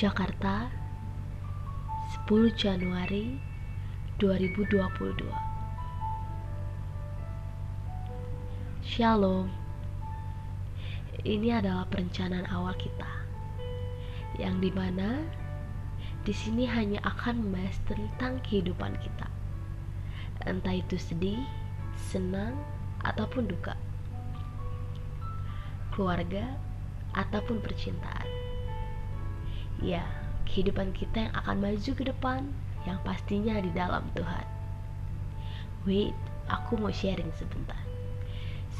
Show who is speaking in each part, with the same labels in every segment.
Speaker 1: Jakarta 10 Januari 2022 Shalom. Ini adalah perencanaan awal kita Yang di mana di sini hanya akan membahas tentang kehidupan kita. Entah itu sedih, senang, ataupun duka. Keluarga, ataupun percintaan Ya, kehidupan kita yang akan maju ke depan yang pastinya di dalam Tuhan. Wait, aku mau sharing sebentar.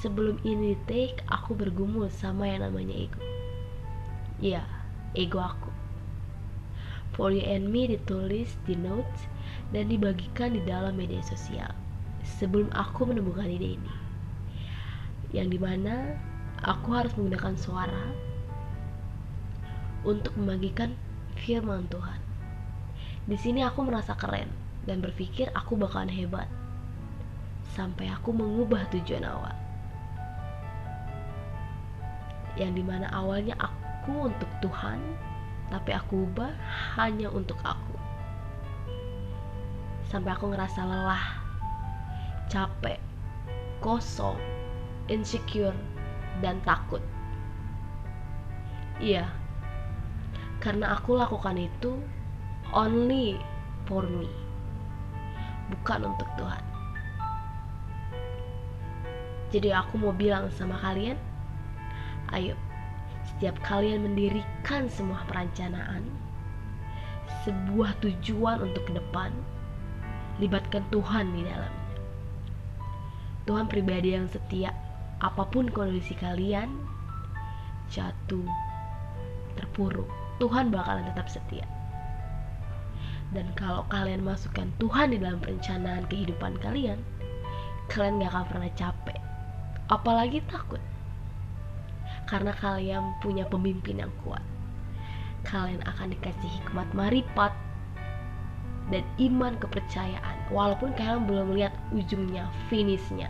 Speaker 1: Sebelum ini take, aku bergumul sama yang namanya ego. Ya, ego aku. For you and me ditulis di notes dan dibagikan di dalam media sosial sebelum aku menemukan ide ini. Yang di mana aku harus menggunakan suara untuk membagikan firman Tuhan. Di sini aku merasa keren dan berpikir aku bakalan hebat. Sampai aku mengubah tujuan awal. Yang di mana awalnya aku untuk Tuhan, tapi aku ubah hanya untuk aku. Sampai aku ngerasa lelah, capek, kosong, insecure, dan takut. Iya, karena aku lakukan itu only for me bukan untuk Tuhan. Jadi aku mau bilang sama kalian ayo setiap kalian mendirikan semua perencanaan sebuah tujuan untuk ke depan libatkan Tuhan di dalamnya. Tuhan pribadi yang setia apa pun kondisi kalian jatuh terpuruk Tuhan bakalan tetap setia. Dan kalau kalian masukkan Tuhan di dalam perencanaan kehidupan kalian, kalian gak akan pernah capek. Apalagi takut. Karena kalian punya pemimpin yang kuat. Kalian akan dikasih hikmat maripat dan iman kepercayaan. Walaupun kalian belum melihat ujungnya, finishnya.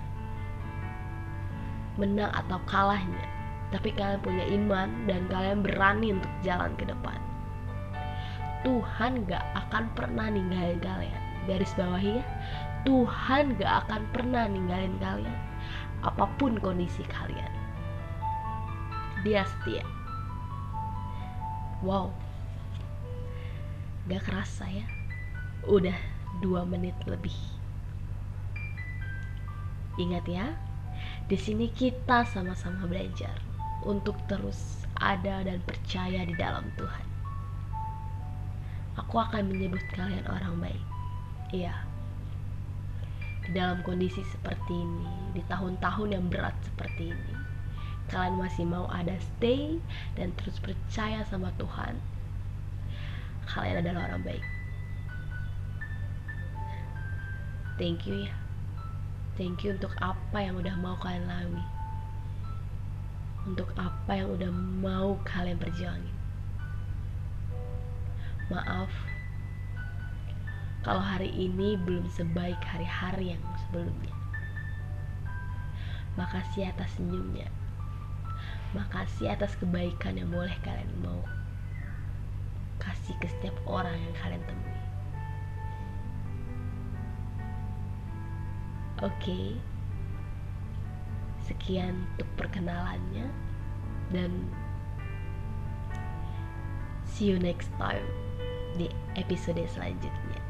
Speaker 1: Menang atau kalahnya tapi kalian punya iman dan kalian berani untuk jalan ke depan. Tuhan gak akan pernah ninggalin kalian. Garis bawahi ya, Tuhan gak akan pernah ninggalin kalian. Apa pun kondisi kalian. Dia setia. Wow. Gak kerasa ya. Udah dua menit lebih. Ingat ya, di sini kita sama-sama belajar untuk terus ada dan percaya di dalam Tuhan. Aku akan menyebut kalian orang baik. Iya. Di dalam kondisi seperti ini, di tahun-tahun yang berat seperti ini, kalian masih mau ada stay dan terus percaya sama Tuhan. Kalian adalah orang baik. Thank you ya. Thank you untuk apa yang udah mau kalian lalui untuk apa yang udah mau kalian perjuangin. Maaf kalau hari ini belum sebaik hari-hari yang sebelumnya. Makasih atas senyumnya. Makasih atas kebaikan yang boleh kalian mau kasih ke setiap orang yang kalian temui. Oke. Okay sekian untuk perkenalannya. Dan see you next time di episode selanjutnya.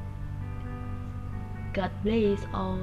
Speaker 1: God bless all